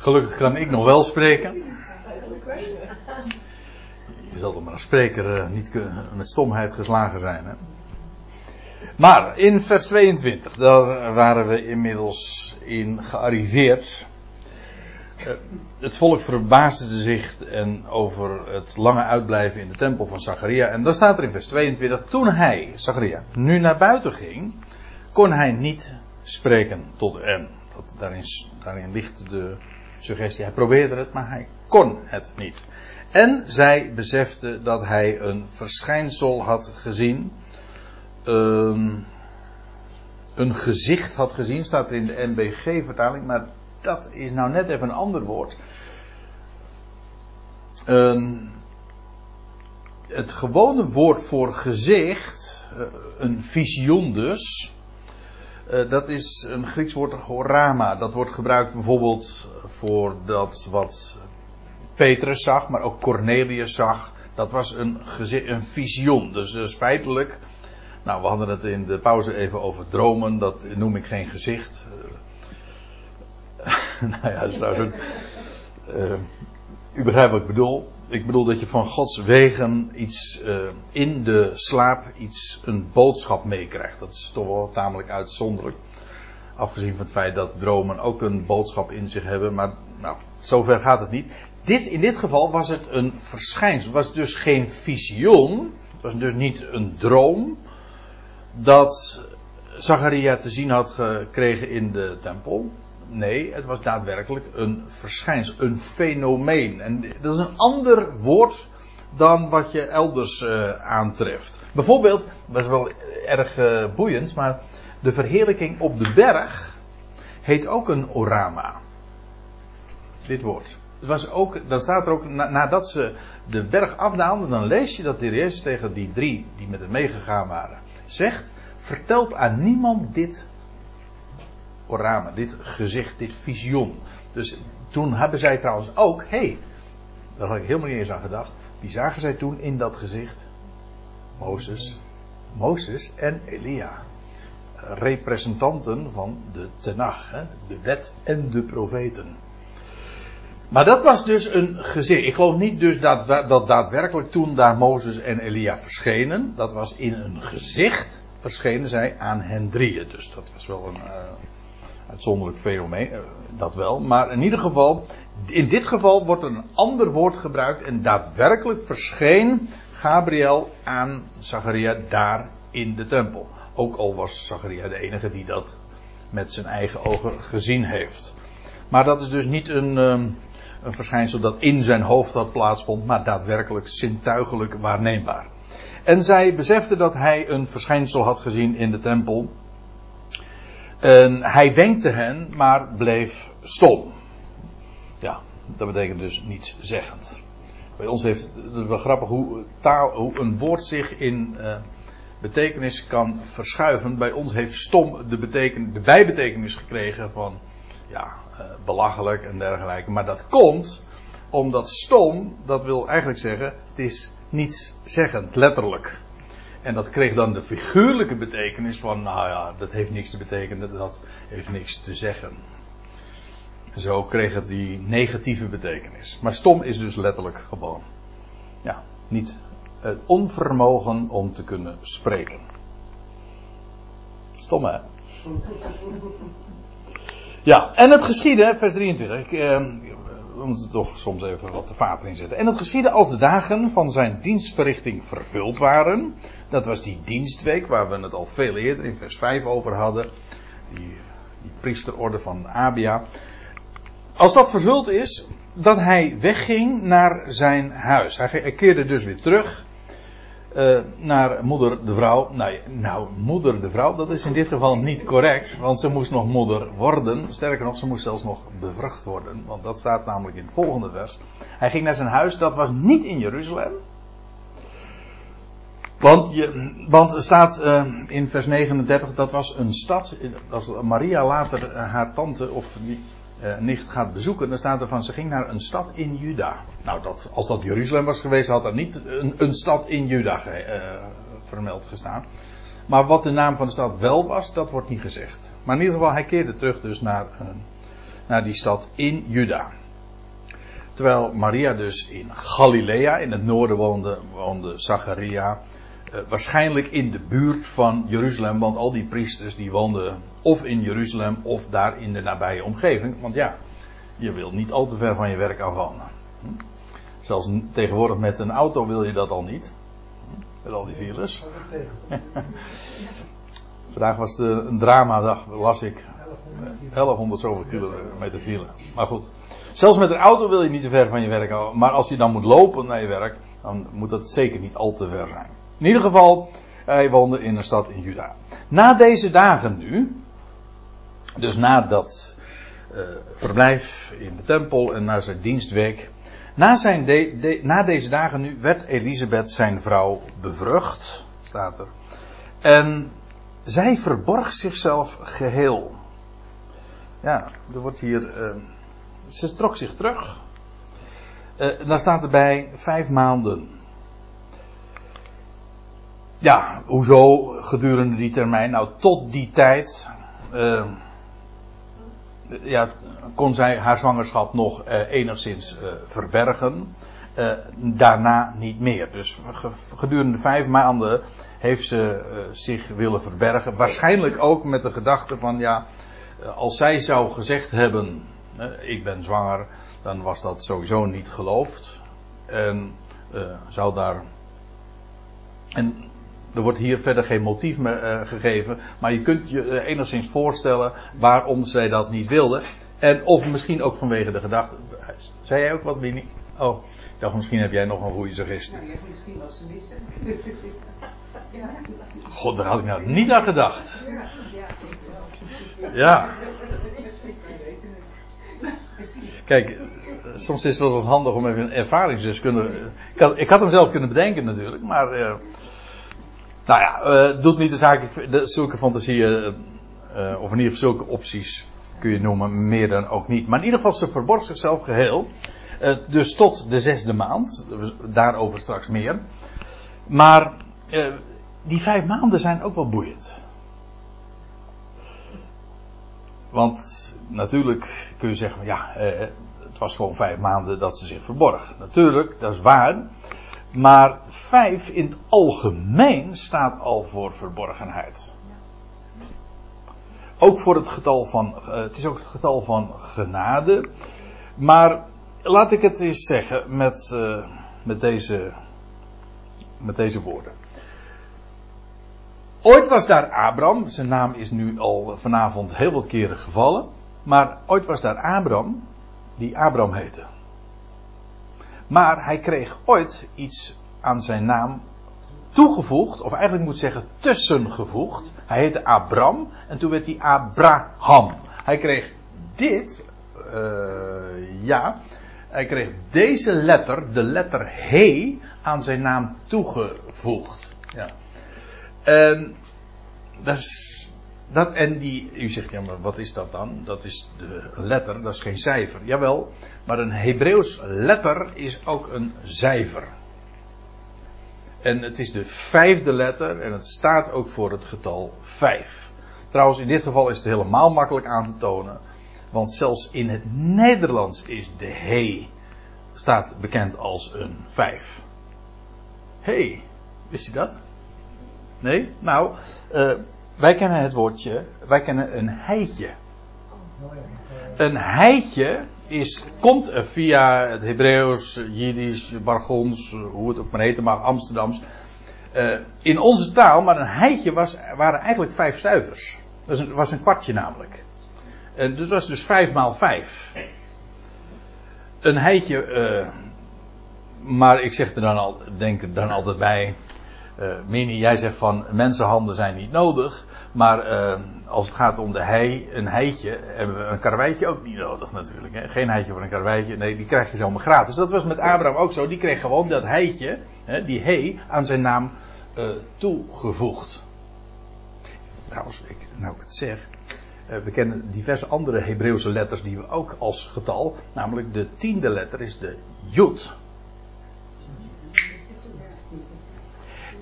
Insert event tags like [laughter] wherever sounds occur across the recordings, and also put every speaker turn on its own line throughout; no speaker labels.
Gelukkig kan ik nog wel spreken. Je zal er maar als spreker uh, niet met stomheid geslagen zijn. Hè? Maar in vers 22, daar waren we inmiddels in gearriveerd. Uh, het volk verbaasde zich en over het lange uitblijven in de tempel van Zacharia. En dan staat er in vers 22, toen hij, Zacharia, nu naar buiten ging, kon hij niet spreken tot. Dat, daarin, daarin ligt de suggestie. Hij probeerde het, maar hij kon het niet. En zij besefte dat hij een verschijnsel had gezien. Um, een gezicht had gezien, staat er in de NBG-vertaling, maar dat is nou net even een ander woord. Um, het gewone woord voor gezicht, uh, een visioen dus, uh, dat is een Grieks woord, horama. Dat wordt gebruikt bijvoorbeeld voor dat wat Petrus zag, maar ook Cornelius zag. Dat was een, een visioen. Dus, dus feitelijk. Nou, we hadden het in de pauze even over dromen. Dat noem ik geen gezicht. Uh, [laughs] nou ja, dat is trouwens ook. Uh, u begrijpt wat ik bedoel. Ik bedoel dat je van Gods wegen iets uh, in de slaap iets, een boodschap meekrijgt. Dat is toch wel tamelijk uitzonderlijk. Afgezien van het feit dat dromen ook een boodschap in zich hebben. Maar nou, zover gaat het niet. Dit, in dit geval was het een verschijnsel. Het was dus geen visioen. Het was dus niet een droom. Dat Zacharia te zien had gekregen in de tempel. Nee, het was daadwerkelijk een verschijnsel. Een fenomeen. En dat is een ander woord dan wat je elders uh, aantreft. Bijvoorbeeld, dat is wel erg uh, boeiend, maar de verheerlijking op de berg heet ook een orama. Dit woord. Het was ook, dan staat er ook, nadat ze de berg afdaalden, dan lees je dat de Jezus tegen die drie die met hem meegegaan waren, zegt, vertelt aan niemand dit orama, dit gezicht, dit visioen. Dus toen hebben zij trouwens ook, hé, hey, daar had ik helemaal niet eens aan gedacht, wie zagen zij toen in dat gezicht? Mozes, Mozes en Elia. Representanten van de Tenach, de wet en de profeten. Maar dat was dus een gezicht. Ik geloof niet dus dat, dat daadwerkelijk toen daar Mozes en Elia verschenen. Dat was in een gezicht verschenen zij aan hen drieën. Dus dat was wel een uh, uitzonderlijk fenomeen. Uh, dat wel. Maar in ieder geval, in dit geval wordt een ander woord gebruikt. En daadwerkelijk verscheen Gabriel aan Zacharia daar in de tempel. Ook al was Zacharia de enige die dat met zijn eigen ogen gezien heeft. Maar dat is dus niet een. Uh, een verschijnsel dat in zijn hoofd had plaatsvond, maar daadwerkelijk zintuigelijk waarneembaar. En zij besefte dat hij een verschijnsel had gezien in de tempel. En hij wenkte hen, maar bleef stom. Ja, dat betekent dus niets zeggend. Bij ons heeft het is wel grappig hoe, taal, hoe een woord zich in uh, betekenis kan verschuiven. Bij ons heeft stom de, beteken, de bijbetekenis gekregen van ja, uh, belachelijk en dergelijke. Maar dat komt omdat stom, dat wil eigenlijk zeggen, het is niets zeggend, letterlijk. En dat kreeg dan de figuurlijke betekenis van, nou ja, dat heeft niks te betekenen, dat heeft niks te zeggen. En zo kreeg het die negatieve betekenis. Maar stom is dus letterlijk gewoon, ja, niet het onvermogen om te kunnen spreken. Stom hè? Ja, en het geschiedde, vers 23. Ik, eh, we moeten toch soms even wat de vater inzetten. En het geschiedde als de dagen van zijn dienstverrichting vervuld waren. Dat was die dienstweek waar we het al veel eerder in vers 5 over hadden. Die priesterorde van Abia. Als dat vervuld is, dat hij wegging naar zijn huis. Hij keerde dus weer terug uh, naar moeder de vrouw. Nou, nou, moeder de vrouw, dat is in dit geval niet correct, want ze moest nog moeder worden. Sterker nog, ze moest zelfs nog bevrucht worden, want dat staat namelijk in het volgende vers. Hij ging naar zijn huis, dat was niet in Jeruzalem. Want, je, want er staat uh, in vers 39, dat was een stad. Als Maria later haar tante of die, uh, nicht gaat bezoeken, dan staat er van ze ging naar een stad in Juda. Nou, dat, als dat Jeruzalem was geweest, had er niet een, een stad in Juda ge, uh, vermeld gestaan. Maar wat de naam van de stad wel was, dat wordt niet gezegd. Maar in ieder geval, hij keerde terug dus naar, uh, naar die stad in Juda. Terwijl Maria dus in Galilea, in het noorden woonde, woonde Zacharia. Uh, waarschijnlijk in de buurt van Jeruzalem, want al die priesters die woonden of in Jeruzalem of daar in de nabije omgeving. Want ja, je wil niet al te ver van je werk afwonen. Hm? Zelfs tegenwoordig met een auto wil je dat al niet. Hm? Met al die files. [laughs] Vandaag was het een dramadag, las ik. 1100 zoveel kilometer file. Maar goed. Zelfs met een auto wil je niet te ver van je werk houden. Maar als je dan moet lopen naar je werk, dan moet dat zeker niet al te ver zijn. In ieder geval, hij woonde in een stad in Juda. Na deze dagen nu, dus na dat uh, verblijf in de tempel en na zijn dienstweek. Na, zijn na deze dagen nu werd Elisabeth zijn vrouw bevrucht, staat er. En zij verborg zichzelf geheel. Ja, er wordt hier. Uh, ze trok zich terug. Uh, daar staat erbij vijf maanden. Ja, hoezo gedurende die termijn? Nou, tot die tijd. Uh, ja, kon zij haar zwangerschap nog uh, enigszins uh, verbergen. Uh, daarna niet meer. Dus gedurende vijf maanden heeft ze zich willen verbergen. Waarschijnlijk ook met de gedachte van ja, als zij zou gezegd hebben, ik ben zwanger, dan was dat sowieso niet geloofd. En zou daar. En er wordt hier verder geen motief meer uh, gegeven. Maar je kunt je uh, enigszins voorstellen waarom zij dat niet wilde. En of misschien ook vanwege de gedachte. Zei jij ook wat, Winnie? Oh, ik dacht misschien heb jij nog een goede suggestie.
Nou, misschien was ze missen. [laughs]
God, daar had ik nou niet aan gedacht. Ja. Kijk, soms is het wel eens handig om even een ervaringsdeskundige. Ik had, ik had hem zelf kunnen bedenken natuurlijk, maar. Uh, nou ja, uh, doet niet de zaak. De, zulke fantasieën, uh, of in ieder geval zulke opties kun je noemen, meer dan ook niet. Maar in ieder geval, ze verborg zichzelf geheel. Uh, dus tot de zesde maand. Daarover straks meer. Maar die vijf maanden zijn ook wel boeiend. Want natuurlijk kun je zeggen van ja, het was gewoon vijf maanden dat ze zich verborg. Natuurlijk, dat is waar. Maar vijf in het algemeen staat al voor verborgenheid. Ook voor het getal van, uh, het is ook het getal van genade. Maar laat ik het eens zeggen met, uh, met, deze, met deze woorden. Ooit was daar Abraham, zijn naam is nu al vanavond heel wat keren gevallen. Maar ooit was daar Abraham, die Abraham heette. Maar hij kreeg ooit iets aan zijn naam toegevoegd, of eigenlijk moet zeggen tussengevoegd. Hij heette Abram en toen werd hij Abraham. Hij kreeg dit, uh, ja, hij kreeg deze letter, de letter He, aan zijn naam toegevoegd. Ja. En is dat, en die, u zegt, ja, maar wat is dat dan? Dat is de letter, dat is geen cijfer. Jawel, maar een Hebreeuws letter is ook een cijfer. En het is de vijfde letter en het staat ook voor het getal vijf. Trouwens, in dit geval is het helemaal makkelijk aan te tonen. Want zelfs in het Nederlands is de he staat bekend als een vijf. Hey, wist je dat? Nee? Nou, uh, wij kennen het woordje, wij kennen een heitje. Een heitje is, komt via het Hebreeuws, Jiddisch, Bargons, hoe het ook maar heten mag, Amsterdams. Uh, in onze taal, maar een heitje was, waren eigenlijk vijf stuivers. Dat was een, was een kwartje namelijk. En dus was dus vijf maal vijf. Een heitje, maar ik zeg er dan al, denk dan altijd bij. Mini, jij zegt van mensenhanden zijn niet nodig. Maar uh, als het gaat om de hei, een heitje, hebben we een karweitje ook niet nodig natuurlijk. Hè? Geen heitje voor een karweitje, nee, die krijg je zomaar gratis. Dat was met Abraham ook zo. Die kreeg gewoon dat heitje, hè, die hei, aan zijn naam uh, toegevoegd. Trouwens, ik, nou ik het zeg, uh, we kennen diverse andere Hebreeuwse letters die we ook als getal, namelijk de tiende letter is de Jud.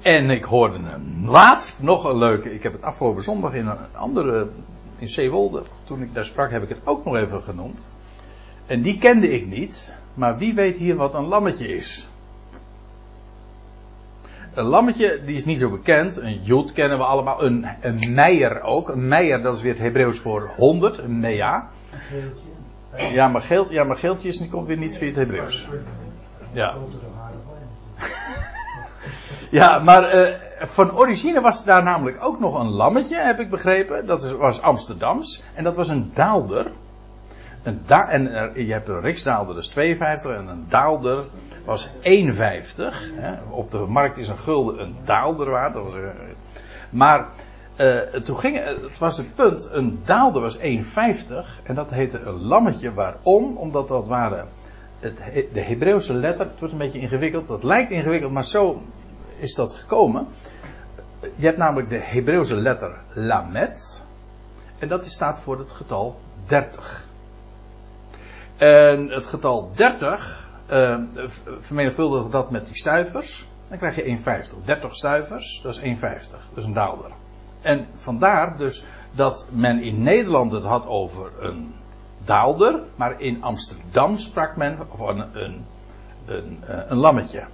En ik hoorde hem laatst nog een leuke. Ik heb het afgelopen zondag in een andere in Zeewolde, toen ik daar sprak, heb ik het ook nog even genoemd. En die kende ik niet, maar wie weet hier wat een lammetje is? Een lammetje, die is niet zo bekend. Een jood kennen we allemaal. Een, een meijer ook. Een meijer, dat is weer het Hebreeuws voor honderd. Een mea. Ja, maar, geel, ja, maar geeltje is, komt weer niet via het Hebreeuws. Ja. Ja, maar uh, van origine was daar namelijk ook nog een lammetje, heb ik begrepen. Dat was Amsterdams. En dat was een daalder. Een da en er, je hebt een riksdaalder, dat is 52. En een daalder was 1,50. Hè. Op de markt is een gulden een daalder waard. Dat was, uh, maar toen ging, het was het punt, een daalder was 1,50. En dat heette een lammetje. Waarom? Omdat dat waren het, de Hebreeuwse letter. Het wordt een beetje ingewikkeld. Dat lijkt ingewikkeld, maar zo is dat gekomen. Je hebt namelijk de Hebreeuwse letter lamet. En dat staat voor het getal 30. En het getal 30, uh, vermenigvuldig dat met die stuivers. Dan krijg je 1,50. 30 stuivers, dat is 1,50. Dat is een daalder. En vandaar dus dat men in Nederland het had over een daalder. Maar in Amsterdam sprak men van een, een, een, eh, een lammetje.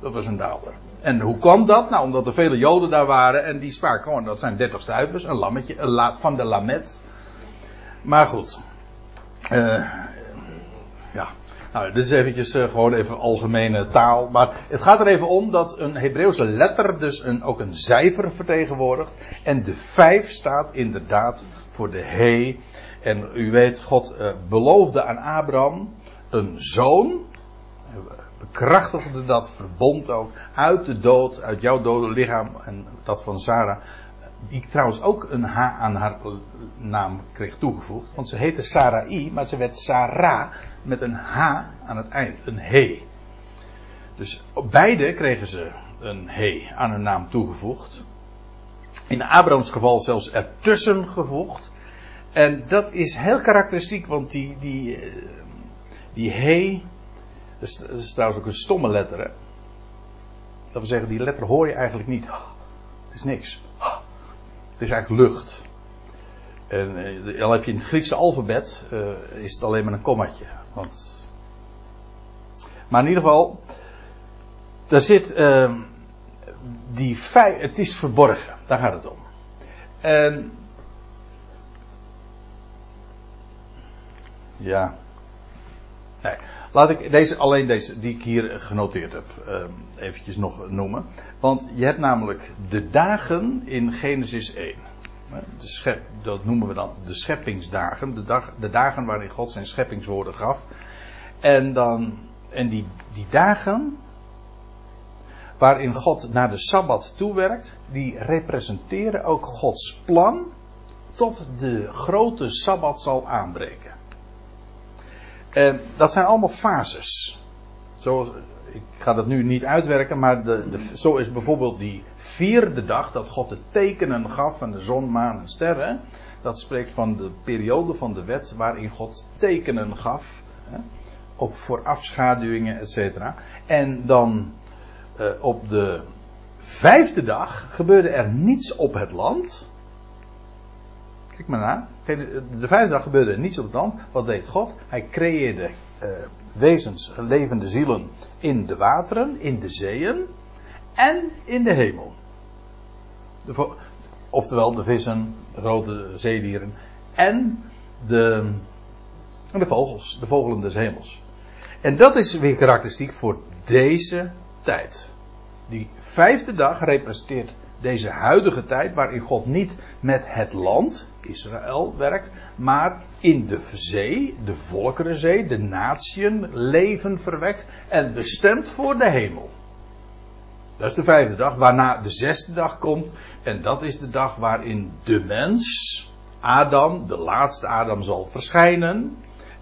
Dat was een daalder. En hoe kwam dat? Nou, omdat er vele Joden daar waren en die spraken gewoon, dat zijn 30 stuivers, een lammetje, een van de lamet. Maar goed. Uh, ja. Nou, dit is eventjes uh, gewoon even algemene taal. Maar het gaat er even om dat een Hebreeuwse letter dus een, ook een cijfer vertegenwoordigt. En de 5 staat inderdaad voor de he. En u weet, God uh, beloofde aan Abraham een zoon bekrachtigde dat verbond ook uit de dood, uit jouw dode lichaam en dat van Sarah. Die trouwens ook een H aan haar naam kreeg toegevoegd. Want ze heette Sarai, maar ze werd Sarah met een H aan het eind. Een he. Dus beide kregen ze een he aan hun naam toegevoegd. In Abrahams geval zelfs ertussen gevoegd. En dat is heel karakteristiek, want die, die, eh, die he dat is, dat is trouwens ook een stomme letter. Hè? Dat wil zeggen, die letter hoor je eigenlijk niet. Het is niks. Het is eigenlijk lucht. En eh, al heb je in het Griekse alfabet, uh, is het alleen maar een kommatje. Want... Maar in ieder geval, daar zit uh, die feit, het is verborgen, daar gaat het om. En ja, nee. Laat ik deze, alleen deze die ik hier genoteerd heb, ehm, eventjes nog noemen. Want je hebt namelijk de dagen in Genesis 1. De schep, dat noemen we dan de scheppingsdagen. De, dag, de dagen waarin God zijn scheppingswoorden gaf. En, dan, en die, die dagen waarin God naar de Sabbat toewerkt, die representeren ook Gods plan tot de grote Sabbat zal aanbreken. En dat zijn allemaal fases. Ik ga dat nu niet uitwerken, maar de, zo is bijvoorbeeld die vierde dag dat God de tekenen gaf van de zon, maan en sterren. Dat spreekt van de periode van de wet waarin God tekenen gaf. Hè, ook voor afschaduwingen, et cetera. En dan uh, op de vijfde dag gebeurde er niets op het land. Kijk maar na. De vijfde dag gebeurde niets op het land. Wat deed God? Hij creëerde uh, wezens, levende zielen in de wateren, in de zeeën en in de hemel. De, oftewel de vissen, de rode zeedieren en de, de vogels, de vogelen des hemels. En dat is weer karakteristiek voor deze tijd. Die vijfde dag representeert deze huidige tijd waarin God niet met het land, Israël, werkt, maar in de zee, de volkerenzee, de natieën, leven verwekt en bestemd voor de hemel. Dat is de vijfde dag, waarna de zesde dag komt. En dat is de dag waarin de mens, Adam, de laatste Adam, zal verschijnen.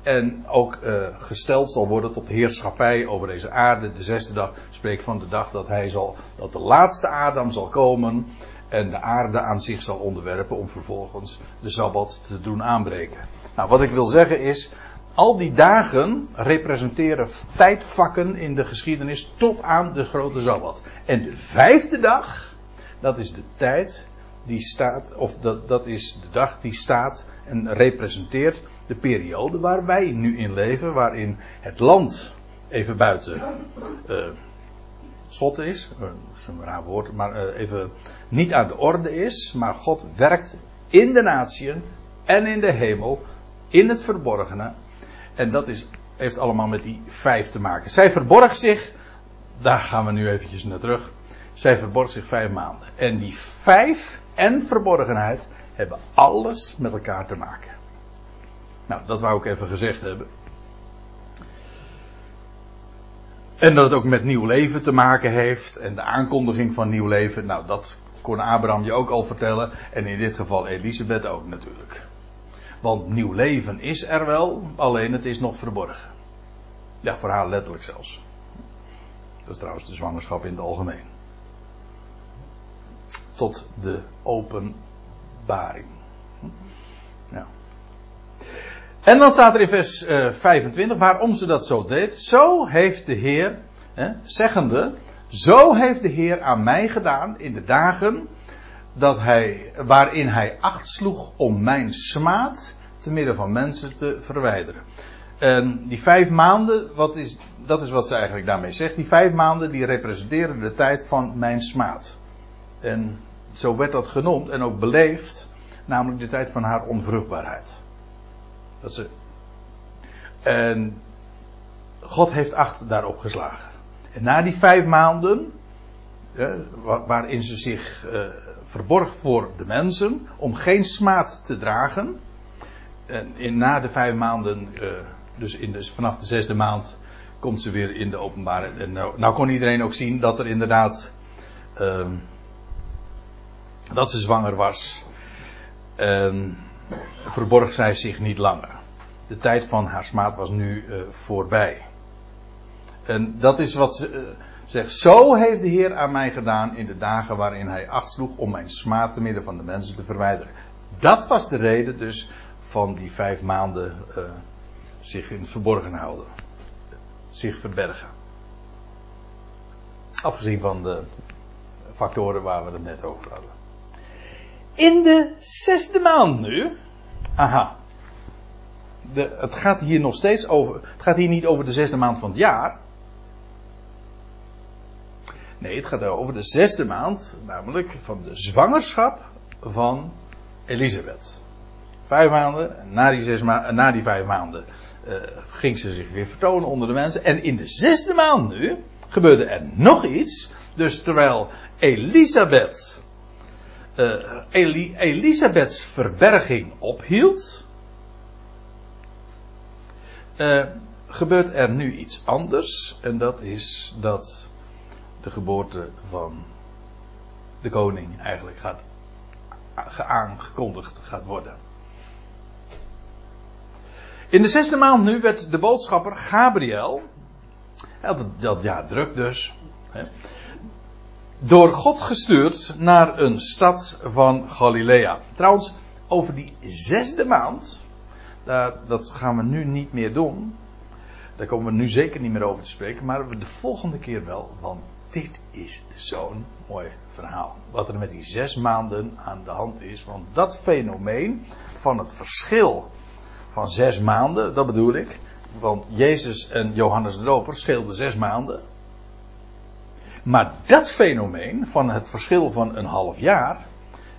En ook uh, gesteld zal worden tot heerschappij over deze aarde. De zesde dag spreekt van de dag dat hij zal, dat de laatste Adam zal komen. En de aarde aan zich zal onderwerpen om vervolgens de Sabbat te doen aanbreken. Nou, wat ik wil zeggen is, al die dagen representeren tijdvakken in de geschiedenis tot aan de grote Sabbat. En de vijfde dag, dat is de tijd die staat, of dat, dat is de dag die staat en representeert de periode waar wij nu in leven, waarin het land even buiten uh, schot is, dat is een raar woord, maar uh, even niet aan de orde is, maar God werkt in de natieën en in de hemel, in het verborgene. En dat is, heeft allemaal met die vijf te maken. Zij verborg zich, daar gaan we nu eventjes naar terug. Zij verborg zich vijf maanden. En die vijf en verborgenheid hebben alles met elkaar te maken. Nou, dat wou ik even gezegd hebben. En dat het ook met nieuw leven te maken heeft. En de aankondiging van nieuw leven. Nou, dat kon Abraham je ook al vertellen. En in dit geval Elisabeth ook natuurlijk. Want nieuw leven is er wel, alleen het is nog verborgen. Ja, voor haar letterlijk zelfs. Dat is trouwens de zwangerschap in het algemeen. Tot de openbaring. Ja. En dan staat er in vers uh, eh, 25 waarom ze dat zo deed. Zo heeft de Heer, hè, zeggende, zo heeft de Heer aan mij gedaan in de dagen dat hij, waarin hij acht sloeg om mijn smaad te midden van mensen te verwijderen. En die vijf maanden, wat is, dat is wat ze eigenlijk daarmee zegt. Die vijf maanden die representeren de tijd van mijn smaad. En zo werd dat genoemd en ook beleefd, namelijk de tijd van haar onvruchtbaarheid. Dat ze, en God heeft acht daarop geslagen. En na die vijf maanden, waarin ze zich eh, verborg voor de mensen, om geen smaad te dragen. En in, na de vijf maanden, eh, dus in vanaf de zesde maand, komt ze weer in de openbare. En nou, nou kon iedereen ook zien dat er inderdaad. Uh, dat ze zwanger was. Uh, verborg zij zich niet langer. De tijd van haar smaad was nu uh, voorbij. En dat is wat ze uh, zegt. Zo heeft de Heer aan mij gedaan in de dagen waarin hij acht sloeg om mijn smaad te midden van de mensen te verwijderen. Dat was de reden dus van die vijf maanden uh, zich in het verborgen houden. Zich verbergen. Afgezien van de factoren waar we het net over hadden. In de zesde maand nu. Aha. De, het gaat hier nog steeds over. Het gaat hier niet over de zesde maand van het jaar. Nee, het gaat over de zesde maand, namelijk van de zwangerschap van Elisabeth. Vijf maanden, na die, zes ma na die vijf maanden uh, ging ze zich weer vertonen onder de mensen. En in de zesde maand nu gebeurde er nog iets. Dus terwijl Elisabeth, uh, Eli Elisabeths verberging ophield, uh, gebeurt er nu iets anders. En dat is dat de geboorte van de koning eigenlijk gaat aangekondigd gaat worden. In de zesde maand nu werd de boodschapper Gabriel, dat, dat ja druk dus, hè, door God gestuurd naar een stad van Galilea. Trouwens, over die zesde maand, dat gaan we nu niet meer doen. Daar komen we nu zeker niet meer over te spreken, maar de volgende keer wel, want dit is zo'n mooi verhaal. Wat er met die zes maanden aan de hand is. Want dat fenomeen van het verschil van zes maanden, dat bedoel ik. Want Jezus en Johannes de Doper scheelden zes maanden. Maar dat fenomeen van het verschil van een half jaar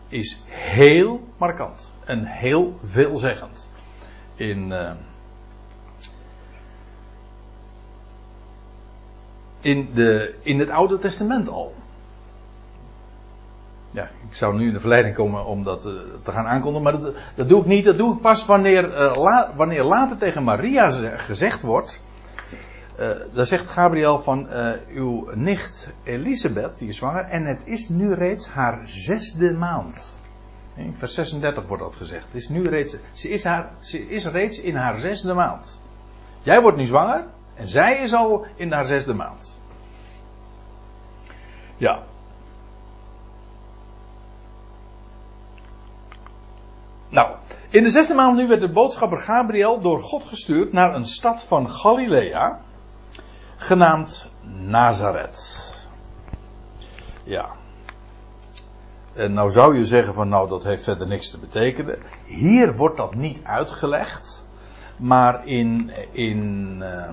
is heel markant en heel veelzeggend. In, uh, in, de, in het Oude Testament al. Ja, ik zou nu in de verleiding komen om dat uh, te gaan aankondigen, maar dat, dat, doe ik niet. Dat doe ik pas wanneer, la, wanneer later tegen Maria gezegd wordt. Uh, dan zegt Gabriel van uw nicht Elisabeth, die is zwanger, en het is nu reeds haar zesde maand. In vers 36 wordt dat gezegd. Het is nu reeds, ze, is haar, ze is reeds in haar zesde maand. Jij wordt nu zwanger en zij is al in haar zesde maand. Ja. Nou, in de zesde maand nu werd de boodschapper Gabriel door God gestuurd naar een stad van Galilea, genaamd Nazareth. Ja. En nou zou je zeggen van nou dat heeft verder niks te betekenen. Hier wordt dat niet uitgelegd. Maar in, in uh,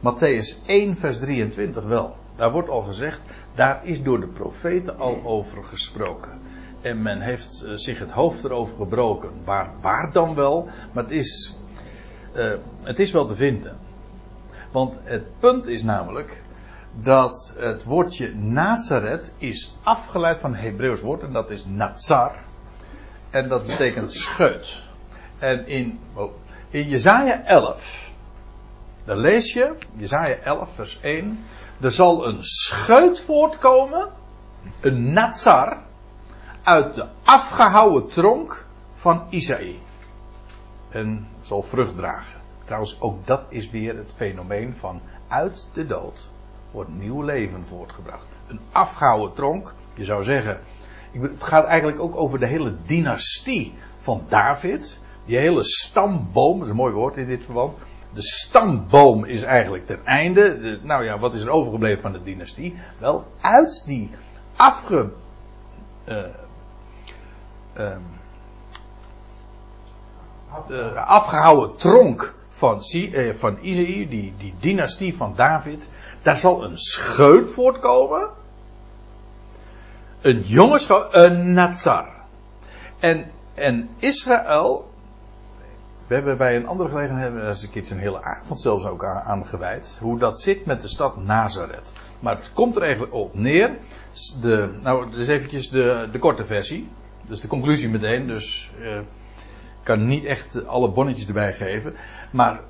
Matthäus 1 vers 23 wel. Daar wordt al gezegd, daar is door de profeten al over gesproken. En men heeft uh, zich het hoofd erover gebroken. Waar, waar dan wel? Maar het is, uh, het is wel te vinden. Want het punt is namelijk dat het woordje Nazareth is afgeleid van een Hebreeuws woord en dat is Nazar. En dat betekent scheut. En in, oh, in Jezaja 11, daar lees je, Jezaja 11 vers 1, er zal een scheut voortkomen, een Nazar, uit de afgehouwen tronk van Isaïe. En zal vrucht dragen. Trouwens, ook dat is weer het fenomeen van uit de dood wordt nieuw leven voortgebracht. Een afgehouden tronk, je zou zeggen, het gaat eigenlijk ook over de hele dynastie van David. Die hele stamboom, dat is een mooi woord in dit verband. De stamboom is eigenlijk ten einde. De, nou ja, wat is er overgebleven van de dynastie? Wel, uit die afge. Uh, uh, afgehouden tronk van, uh, van Isaïe, die, die dynastie van David. Daar zal een scheut voortkomen. Een jonge een Nazar. En, en Israël, we hebben bij een andere gelegenheid, hebben we eens een keertje een hele avond zelfs ook aan, aan gewijd, hoe dat zit met de stad Nazareth. Maar het komt er eigenlijk op neer. De, nou, dus eventjes de, de korte versie. Dus de conclusie meteen. Dus ik kan niet echt alle bonnetjes erbij geven. Maar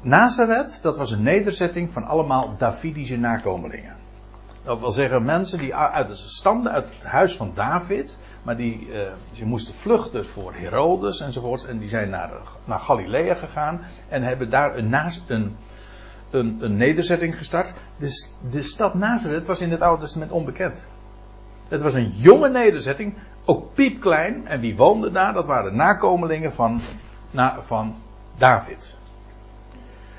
Nazareth, dat was een nederzetting van allemaal Davidische nakomelingen. Dat wil zeggen mensen die uit, stamden uit het huis van David, maar die uh, ze moesten vluchten voor Herodes enzovoorts. En die zijn naar, naar Galilea gegaan en hebben daar een, een, een, een nederzetting gestart. Dus de stad Nazareth was in het Oude Testament onbekend. Het was een jonge nederzetting, ook piepklein. En wie woonde daar? Dat waren nakomelingen van, na, van David.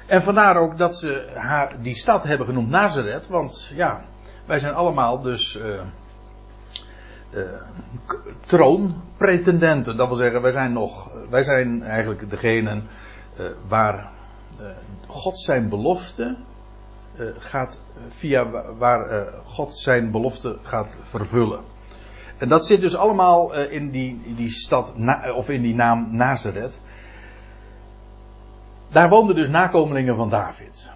En vandaar ook dat ze haar, die stad hebben genoemd Nazareth. Want ja, wij zijn allemaal dus uh, uh, troonpretendenten. Dat wil zeggen, wij zijn nog, wij zijn eigenlijk degenen uh, waar God zijn belofte gaat, via waar God zijn belofte gaat vervullen. En dat zit dus allemaal in die, die stad, of in die naam Nazareth. Daar woonden dus nakomelingen van David.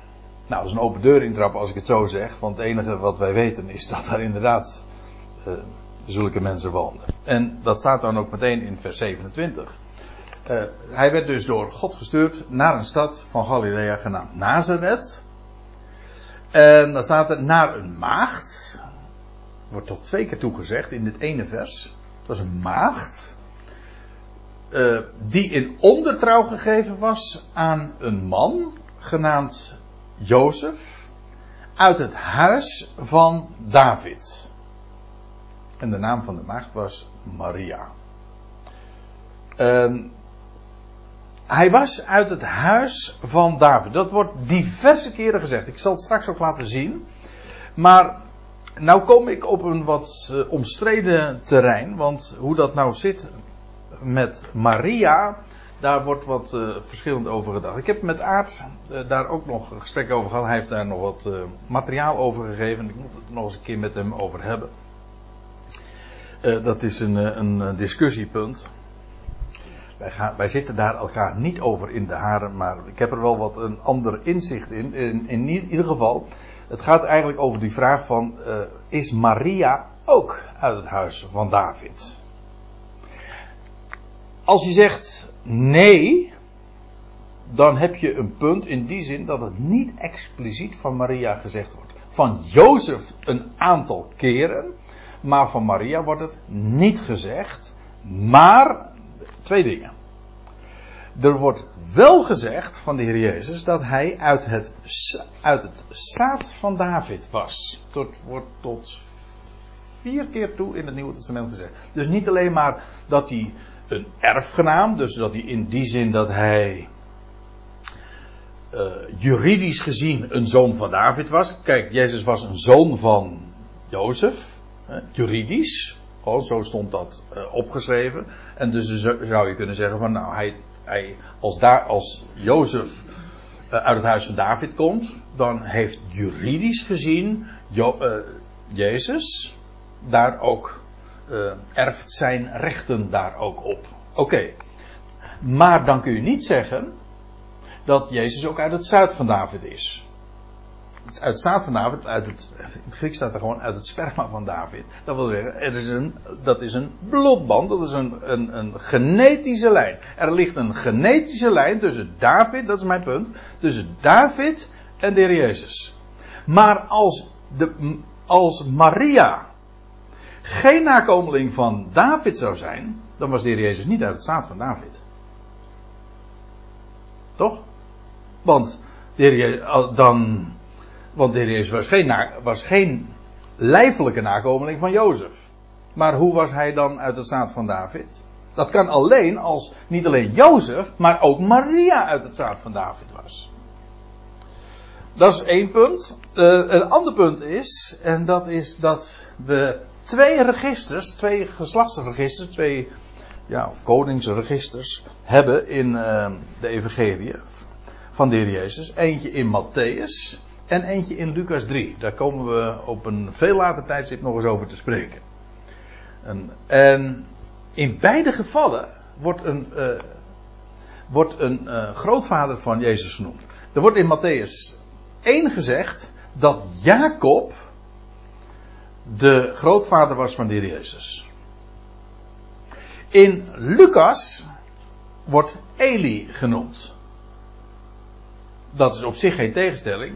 Nou, dat is een open deur intrappen als ik het zo zeg. Want het enige wat wij weten is dat daar inderdaad uh, zulke mensen woonden. En dat staat dan ook meteen in vers 27. Uh, eh, hij werd dus door God gestuurd naar een stad van Galilea genaamd Nazareth. En dan staat er naar een maagd. Wordt tot twee keer toegezegd in dit ene vers. Het was een maagd. Uh, die in ondertrouw gegeven was aan een man genaamd Jozef uit het huis van David. En de naam van de maagd was Maria. Uh, hij was uit het huis van David. Dat wordt diverse keren gezegd. Ik zal het straks ook laten zien. Maar nou kom ik op een wat uh, omstreden terrein. Want hoe dat nou zit met Maria, daar wordt wat uh, verschillend over gedacht. Ik heb met Aard uh, daar ook nog een gesprek over gehad. Hij heeft daar nog wat materiaal over gegeven. Ik moet het nog eens een keer met hem over hebben. dat is een, een discussiepunt. Wij, gaan, wij, zitten daar elkaar niet over in de haren, maar ik heb er wel wat een ander inzicht in. In, in ieder geval, het gaat eigenlijk over die vraag van, is Maria ook uit het huis van David? Als je zegt nee, dan heb je een punt in die zin dat het niet expliciet van Maria gezegd wordt. Van Jozef een aantal keren, maar van Maria wordt het niet gezegd. Maar, twee dingen. Er wordt wel gezegd van de Heer Jezus dat hij uit het, uit het zaad van David was. Dat wordt tot vier keer toe in het Nieuwe Testament gezegd. Dus niet alleen maar dat hij een erfgenaam, dus dat hij in die zin dat hij uh, juridisch gezien een zoon van David was. Kijk, Jezus was een zoon van Jozef, uh, juridisch. Gewoon zo stond dat uh, opgeschreven. En dus zou je kunnen zeggen van nou, hij, als, daar, als Jozef uh, uit het huis van David komt, dan heeft juridisch gezien uh, Jezus daar ook, erft zijn rechten daar ook op. Oké. Maar dan kun je niet zeggen dat Jezus ook uit het zuid van David is. Uit zaad van David, uit het, in het Grieks staat er gewoon uit het sperma van David. Dat wil zeggen, er is een, dat is een bloedband, dat is een, een, een genetische lijn. Er ligt een genetische lijn tussen David, dat is mijn punt, tussen David en de Heer Jezus. Maar als, de, als Maria geen nakomeling van David zou zijn, dan was de Heer Jezus niet uit het zaad van David. Toch? Want de Heer Jezus, dan, want Jezus was geen, was geen lijfelijke nakomeling van Jozef. Maar hoe was hij dan uit het zaad van David? Dat kan alleen als niet alleen Jozef, maar ook Maria uit het zaad van David was. Dat is één punt. Uh, een ander punt is, en dat is dat we twee registers, twee geslachtsregisters, twee ja, of koningsregisters hebben in uh, de evangelie van de Jezus. Eentje in Matthäus en eentje in Lucas 3. Daar komen we op een veel later tijdstip nog eens over te spreken. En, en in beide gevallen wordt een, uh, wordt een uh, grootvader van Jezus genoemd. Er wordt in Matthäus 1 gezegd dat Jacob de grootvader was van de Heer Jezus. In Lucas wordt Eli genoemd. Dat is op zich geen tegenstelling.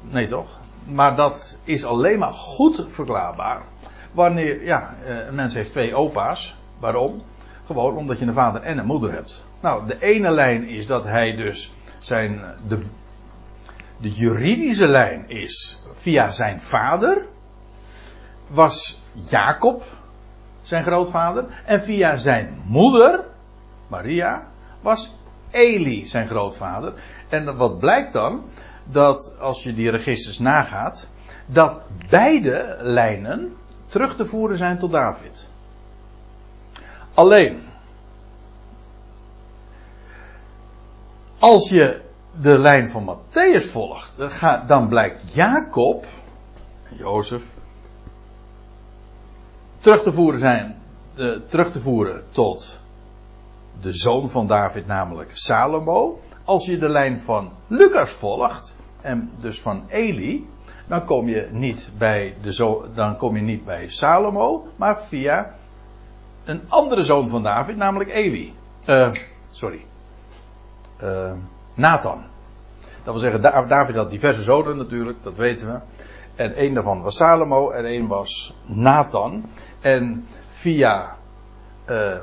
Nee toch? Maar dat is alleen maar goed verklaarbaar. Wanneer, ja, eh, een mens heeft twee opa's. Waarom? Gewoon omdat je een vader en een moeder hebt. Nou, de ene lijn is dat hij dus zijn, de, de juridische lijn is via zijn vader. Was Jacob zijn grootvader. En via zijn moeder, Maria, was Eli zijn grootvader. En wat blijkt dan? Dat als je die registers nagaat, dat beide lijnen terug te voeren zijn tot David. Alleen, als je de lijn van Matthäus volgt, dan blijkt Jacob Jozef terug te voeren zijn, terug te voeren tot de zoon van David, namelijk Salomo als je de lijn van Lucas volgt, en dus van Eli, dan kom je niet bij, de dan kom je niet bij Salomo, maar via een andere zoon van David, namelijk Eli. Uh, sorry. Uh, Nathan. Dat wil zeggen, David had diverse zonen natuurlijk, dat weten we. En één daarvan was Salomo en één was Nathan. En via uh,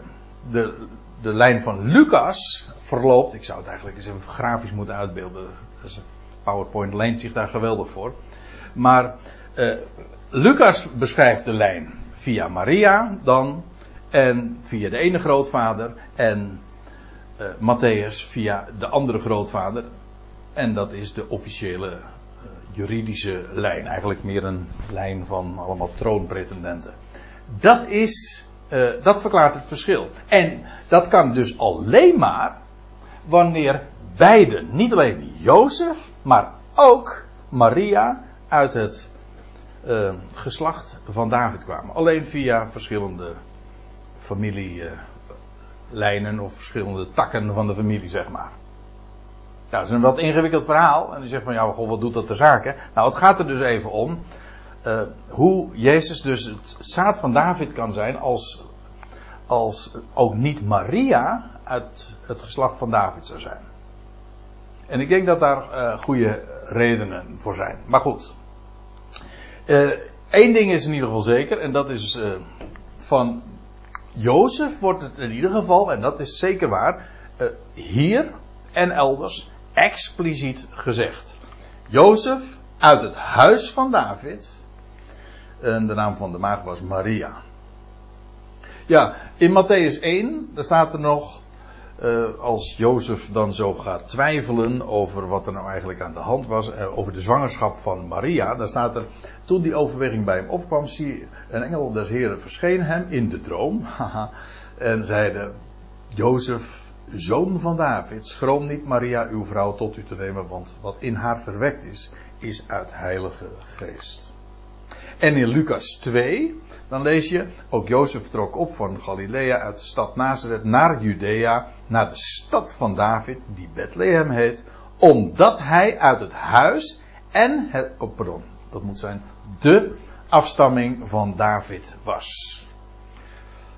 de, de lijn van Lucas verloopt. Ik zou het eigenlijk eens even grafisch moeten uitbeelden. Dus PowerPoint leent zich daar geweldig voor. Maar uh, Lucas beschrijft de lijn via Maria dan. En via de ene grootvader. En uh, Matthäus via de andere grootvader. En dat is de officiële uh, juridische lijn. Eigenlijk meer een lijn van allemaal troonpretendenten. Dat is. Dat verklaart het verschil. En dat kan dus alleen maar wanneer beiden, niet alleen Jozef, maar ook Maria uit het uh, geslacht van David kwamen. Alleen via verschillende familielijnen of verschillende takken van de familie, zeg maar. Ja, dat is een wat ingewikkeld verhaal. En die zegt van, ja, wat doet dat de zaken? Nou, het gaat er dus even om uh, hoe Jezus dus het zaad van David kan zijn als, als ook niet Maria uit het geslacht van David zou zijn. En ik denk dat daar uh, goede redenen voor zijn. Maar goed. Eén uh, ding is in ieder geval zeker, en dat is van Jozef wordt het in ieder geval, en dat is zeker waar, hier en elders expliciet gezegd. Jozef uit het huis van David. En de naam van de maag was Maria. Ja, in Matthäus 1, daar staat er nog uh, als Jozef dan zo gaat twijfelen over wat er nou eigenlijk aan de hand was, uh, over de zwangerschap van Maria, dan staat er, toen die overweging bij hem opkwam, zie een engel des Heren verscheen hem in de droom, [laughs] en zeide, Jozef, zoon van David, schroom niet Maria uw vrouw tot u te nemen, want wat in haar verwekt is, is uit heilige geest. En in Lucas 2, dan lees je, ook Jozef trok op van Galilea uit de stad Nazareth naar Judea, naar de stad van David, die Bethlehem heet, omdat hij uit het huis en het, oh pardon, dat moet zijn, de afstamming van David was.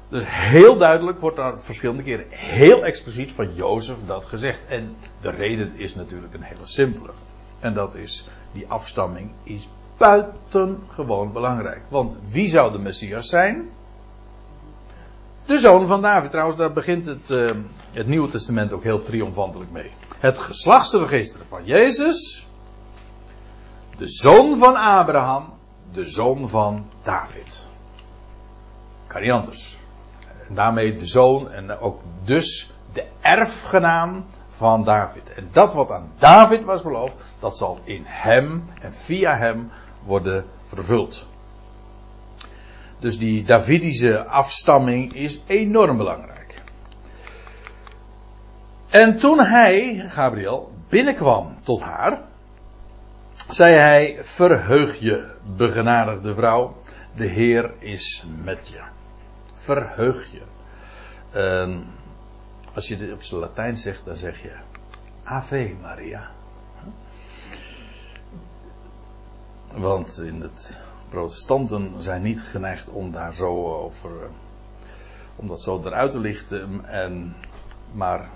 Dus heel duidelijk wordt daar verschillende keren heel expliciet van Jozef dat gezegd. En de reden is natuurlijk een hele simpele. En dat is, die afstamming is buitengewoon belangrijk. Want wie zou de Messias zijn? De zoon van David. Trouwens, daar begint het, uh, het Nieuwe Testament ook heel triomfantelijk mee. Het geslachtsregister van Jezus. De zoon van Abraham. De zoon van David. Kan niet anders. En daarmee de zoon en ook dus de erfgenaam van David. En dat wat aan David was beloofd, dat zal in hem en via hem worden vervuld. Dus die Davidische afstamming is enorm belangrijk. En toen hij, Gabriel, binnenkwam tot haar, zei hij: Verheug je, begenadigde vrouw, de Heer is met je. Verheug je. Uh, als je dit op zijn Latijn zegt, dan zeg je Ave Maria. Want in het protestanten zijn niet geneigd om daar zo over. Eh, om dat zo eruit te lichten. En, maar,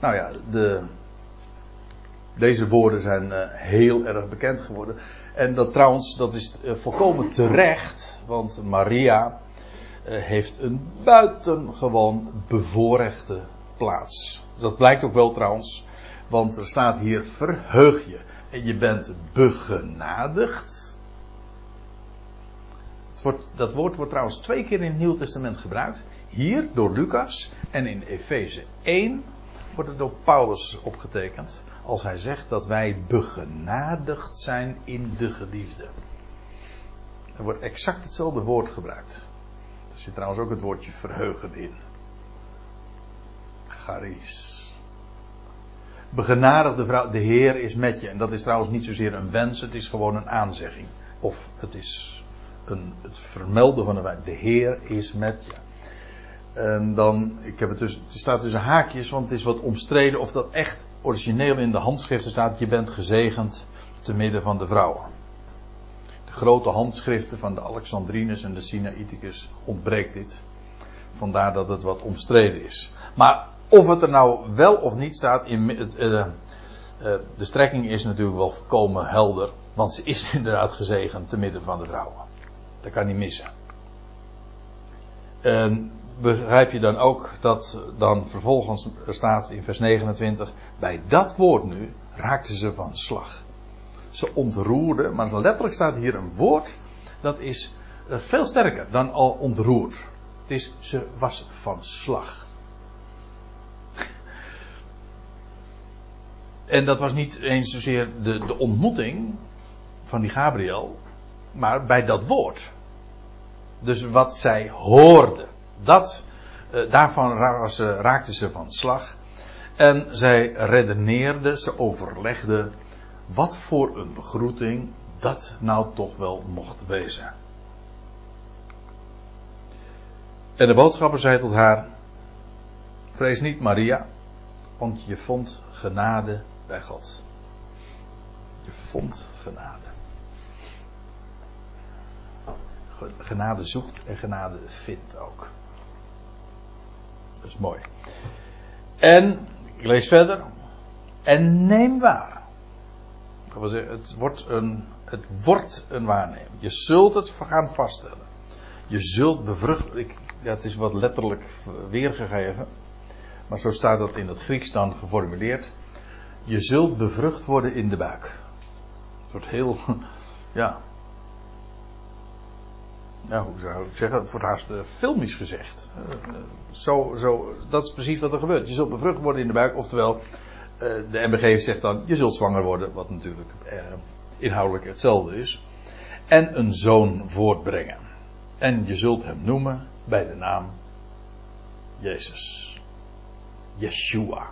nou ja, de, deze woorden zijn uh, heel erg bekend geworden. En dat trouwens, dat is uh, volkomen terecht. Want Maria heeft een buitengewoon bevoorrechte plaats. Dat blijkt ook wel trouwens. Want er staat hier verheug je. En je bent begenadigd. Wordt, dat woord wordt trouwens twee keer in het Nieuw Testament gebruikt. Hier door Lucas en in Efeze 1 wordt het door Paulus opgetekend. Als hij zegt dat wij begenadigd zijn in de geliefde. Er wordt exact hetzelfde woord gebruikt. Er zit trouwens ook het woordje verheugen in. Charis begenadigde vrouw, de Heer is met je. En dat is trouwens niet zozeer een wens, het is gewoon een aanzegging. Of het is een, het vermelden van een wijn. De Heer is met je. En dan, ik heb het dus, het staat tussen haakjes, want het is wat omstreden of dat echt origineel in de handschriften staat. Je bent gezegend te midden van de vrouwen. De grote handschriften van de Alexandrinus en de Sinaiticus ontbreekt dit. Vandaar dat het wat omstreden is. Maar of het er nou wel of niet staat, in uh, uh, de strekking is natuurlijk wel volkomen helder. Want ze is [laughs] inderdaad gezegend te midden van de vrouwen. Dat kan niet missen. En begrijp je dan ook dat dan vervolgens staat in vers 29. Bij dat woord nu raakten ze van slag. Ze ontroerden, maar letterlijk staat hier een woord dat is eh, veel sterker dan al ontroerd. Het is, ze was van slag. En dat was niet eens zozeer de, de ontmoeting van die Gabriel, maar bij dat woord. Dus wat zij hoorde, dat, eh, daarvan raakte ze van slag. En zij redeneerde, ze overlegde wat voor een begroeting dat nou toch wel mocht wezen. En de boodschapper zei tot haar: Vrees niet, Maria, want je vond genade bij God. Je vond genade. Genade zoekt en genade vindt ook. Dat is mooi. En, ik lees verder. En neem waar. Het wordt een, het wordt een waarneming. Je zult het gaan vaststellen. Je zult bevruchten. Ik, het is wat letterlijk weergegeven. Maar zo staat dat in het Grieks dan geformuleerd. Je zult bevrucht worden in de buik. Het wordt heel, [laughs] ja. ja, hoe zou ik zeggen, het wordt haast uh, filmisch gezegd. Uh, zo, zo, dat is precies wat er gebeurt. Je zult bevrucht worden in de buik, oftewel, uh, de MBG zegt dan, je zult zwanger worden, wat natuurlijk inhoudelijk hetzelfde is. En een zoon voortbrengen. En je zult hem noemen bij de naam Jezus. Yeshua.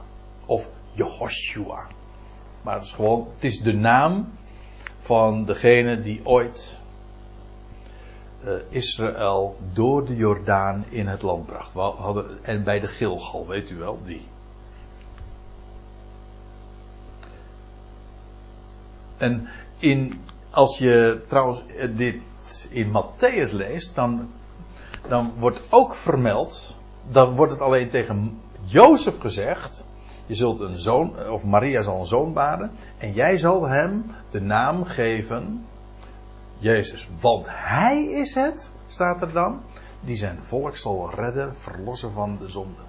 Of Jehoshua. Maar het is gewoon, het is de naam van degene die ooit uh, Israël door de Jordaan in het land bracht. Hadden, en bij de Gilgal, weet u wel, die. En in, als je trouwens eh, dit in Matthäus leest, dan, dan wordt ook vermeld, dan wordt het alleen tegen Jozef gezegd, je zult een zoon, of Maria zal een zoon baren, en jij zal hem de naam geven, Jezus. Want hij is het, staat er dan, die zijn volk zal redden, verlossen van de zonde.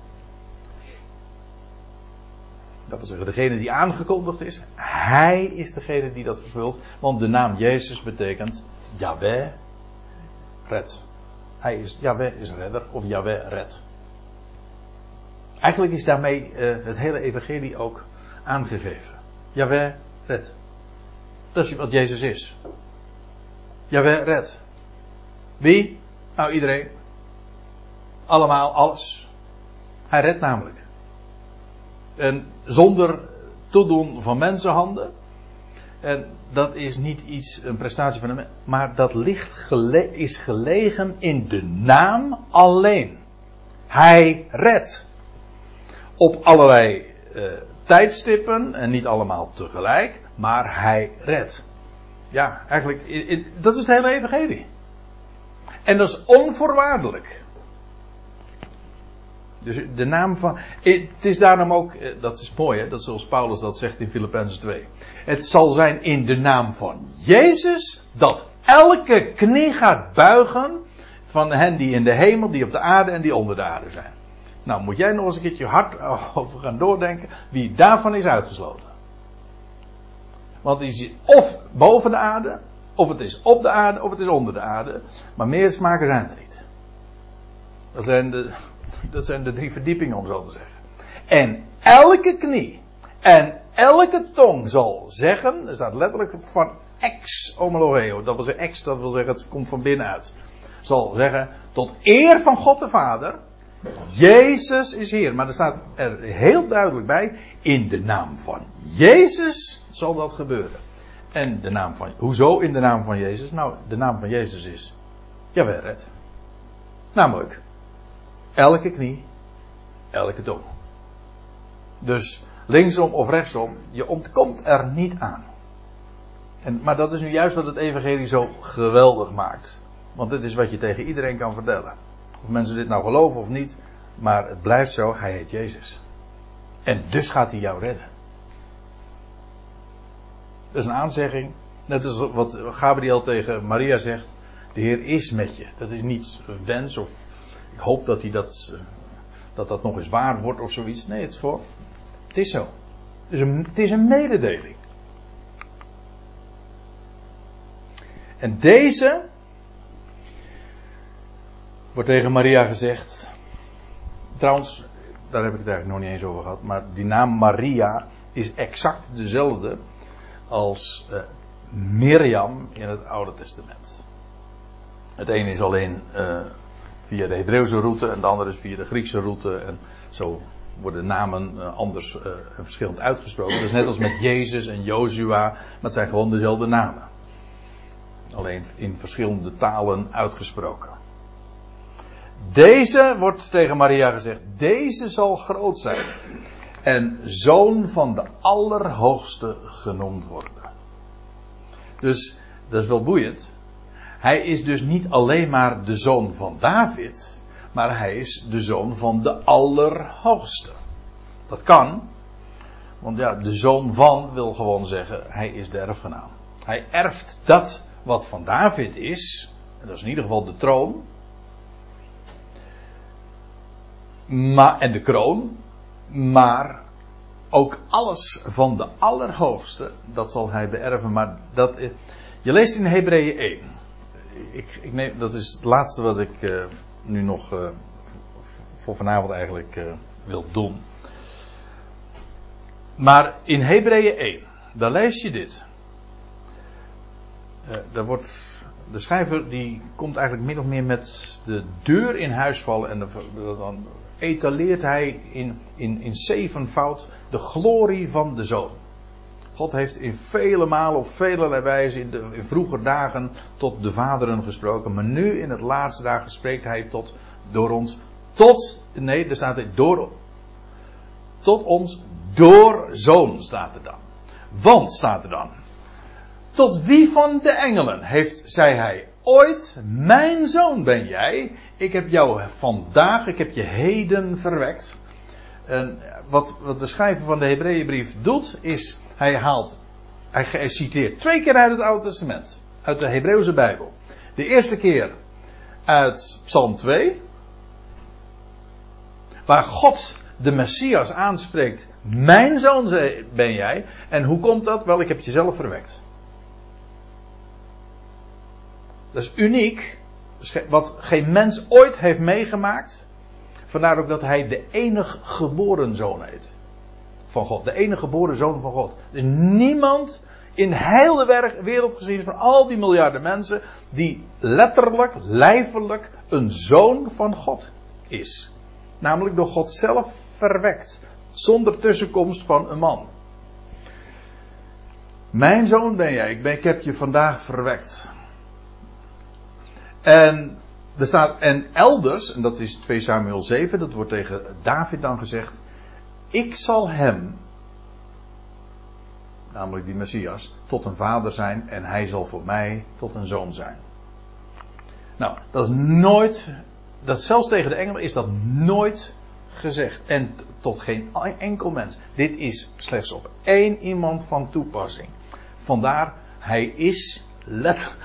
Dat wil zeggen, degene die aangekondigd is, hij is degene die dat vervult. Want de naam Jezus betekent Yahweh red. Hij is, Yahweh is redder, of Yahweh red. Eigenlijk is daarmee uh, het hele evangelie ook aangegeven. Jawel, red. Dat is wat Jezus is. Jawel, red. Wie? Nou, iedereen. Allemaal, alles. Hij redt namelijk. En zonder toedoen van mensenhanden. En dat is niet iets, een prestatie van een maar dat gele is gelegen in de naam alleen. Hij redt op allerlei uh, tijdstippen en niet allemaal tegelijk, maar hij redt. Ja, eigenlijk, dat is het hele evangelie. En dat is onvoorwaardelijk. Dus de naam van. Het is daarom ook, eh, dat is mooi, hè, dat zoals Paulus dat zegt in Filippenzen 2. Het zal zijn in de naam van Jezus dat elke knie gaat buigen van hen die in de hemel, die op de aarde en die onder de aarde zijn. Nou, moet jij nog eens een keertje hard [laughs] over gaan doordenken wie daarvan is uitgesloten. Want is of boven de aarde, of het is op de aarde, of het is onder de aarde. Maar meer smaken zijn er niet. Dat zijn de, [laughs] dat zijn de drie verdiepingen, om zo te zeggen. En elke knie en elke tong zal zeggen, er staat letterlijk van ex homologeo, dat wil zeggen ex, dat wil zeggen het komt van binnenuit. Zal zeggen, tot eer van God de Vader, Jezus is hier. Maar er staat er heel duidelijk bij. In de naam van Jezus zal dat gebeuren. En de naam van. Hoezo in de naam van Jezus? Nou, de naam van Jezus is. Jawel. Namelijk. Elke knie. Elke tong. Dus linksom of rechtsom. Je ontkomt er niet aan. En, maar dat is nu juist wat het Evangelie zo geweldig maakt. Want dit is wat je tegen iedereen kan vertellen. Of mensen dit nou geloven of niet. Maar het blijft zo, hij heet Jezus. En dus gaat hij jou redden. Dat is een aanzegging. Net als wat Gabriel tegen Maria zegt. De Heer is met je. Dat is niet een wens of ik hoop dat hij dat, dat, dat nog eens waar wordt of zoiets. Nee, het is gewoon. Het is zo. Het is een, het is een mededeling. En deze wordt tegen Maria gezegd. Trouwens, daar heb ik het eigenlijk nog niet eens over gehad. Maar die naam Maria is exact dezelfde als uh, Mirjam in het Oude Testament. Het ene is alleen uh, via de Hebreeuwse route en de andere is via de Griekse route. En zo worden namen uh, anders en verschillend uitgesproken. Dat is net als met Jezus en Jozua, maar het zijn gewoon dezelfde namen. Alleen in verschillende talen uitgesproken. Deze wordt tegen Maria gezegd, deze zal groot zijn en zoon van de Allerhoogste genoemd worden. Dus dat is wel boeiend. Hij is dus niet alleen maar de zoon van David, maar hij is de zoon van de Allerhoogste. Dat kan, want ja, de zoon van wil gewoon zeggen, hij is de erfgenaam. Hij erft dat wat van David is, en dat is in ieder geval de troon, maar, en de kroon, maar ook alles van de Allerhoogste, dat zal hij beërven. Maar dat, je leest in Hebreeën 1. ik, ik neem, dat is het laatste wat ik uh, nu nog uh, voor vanavond eigenlijk wil doen. Maar in Hebreeën 1, daar lees je dit. daar wordt, de schrijver die komt eigenlijk min of meer met de deur in huis vallen en dan etaleert hij in, in, in zevenvoud de glorie van de zoon. God heeft in vele malen op vele wijze in, de, in vroeger dagen tot de vaderen gesproken. Maar nu in het laatste dagen spreekt hij tot, door ons tot, nee, er staat er door, tot ons door zoon staat er dan. Want staat er dan. Tot wie van de engelen heeft, zei hij, ooit, mijn zoon ben jij. Ik heb jou vandaag, ik heb je heden verwekt. En wat, wat de schrijver van de Hebreeënbrief doet, is hij haalt, hij citeert twee keer uit het Oude Testament, uit de Hebreeuwse Bijbel. De eerste keer uit Psalm 2, waar God de Messias aanspreekt, mijn zoon ben jij. En hoe komt dat? Wel, ik heb je zelf verwekt. Dat is uniek. Wat geen mens ooit heeft meegemaakt. Vandaar ook dat hij de enige geboren zoon heet. Van God. De enige geboren zoon van God. Is niemand in heel de wereld gezien van al die miljarden mensen. die letterlijk, lijfelijk een zoon van God is. Namelijk door God zelf verwekt. Zonder tussenkomst van een man. Mijn zoon ben jij. Ik, ben, ik heb je vandaag verwekt. En er staat, en elders, en dat is 2 Samuel 7, dat wordt tegen David dan gezegd. Ik zal hem, namelijk die Messias, tot een vader zijn en hij zal voor mij tot een zoon zijn. Nou, dat is nooit, dat zelfs tegen de engelen is dat nooit gezegd. En tot geen enkel mens. Dit is slechts op één iemand van toepassing. Vandaar, hij is letterlijk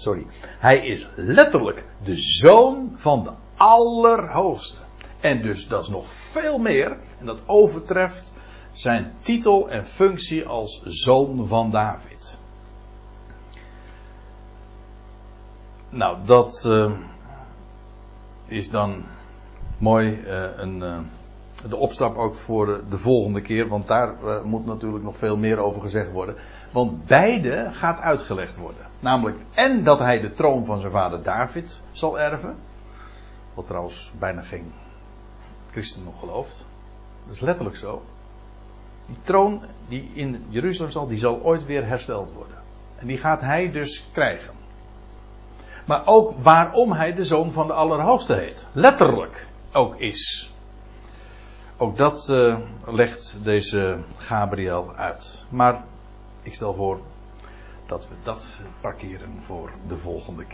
sorry. Hij is letterlijk de zoon van de Allerhoogste. En dus dat is nog veel meer. En dat overtreft zijn titel en functie als zoon van David. Nou, dat uh, is dan mooi uh, een, uh, de opstap ook voor de volgende keer. Want daar moet natuurlijk nog veel meer over gezegd worden. Want beide gaat uitgelegd worden. Namelijk en dat hij de troon van zijn vader David zal erven. Wat trouwens bijna geen christen nog gelooft. Dat is letterlijk zo. Die troon die in Jeruzalem zal, die zal ooit weer hersteld worden. En die gaat hij dus krijgen. Maar ook waarom hij de zoon van de Allerhoogste heet. Letterlijk ook is. Ook dat uh, legt deze Gabriel uit. Maar ik stel voor dat we dat parkeren voor de volgende keer.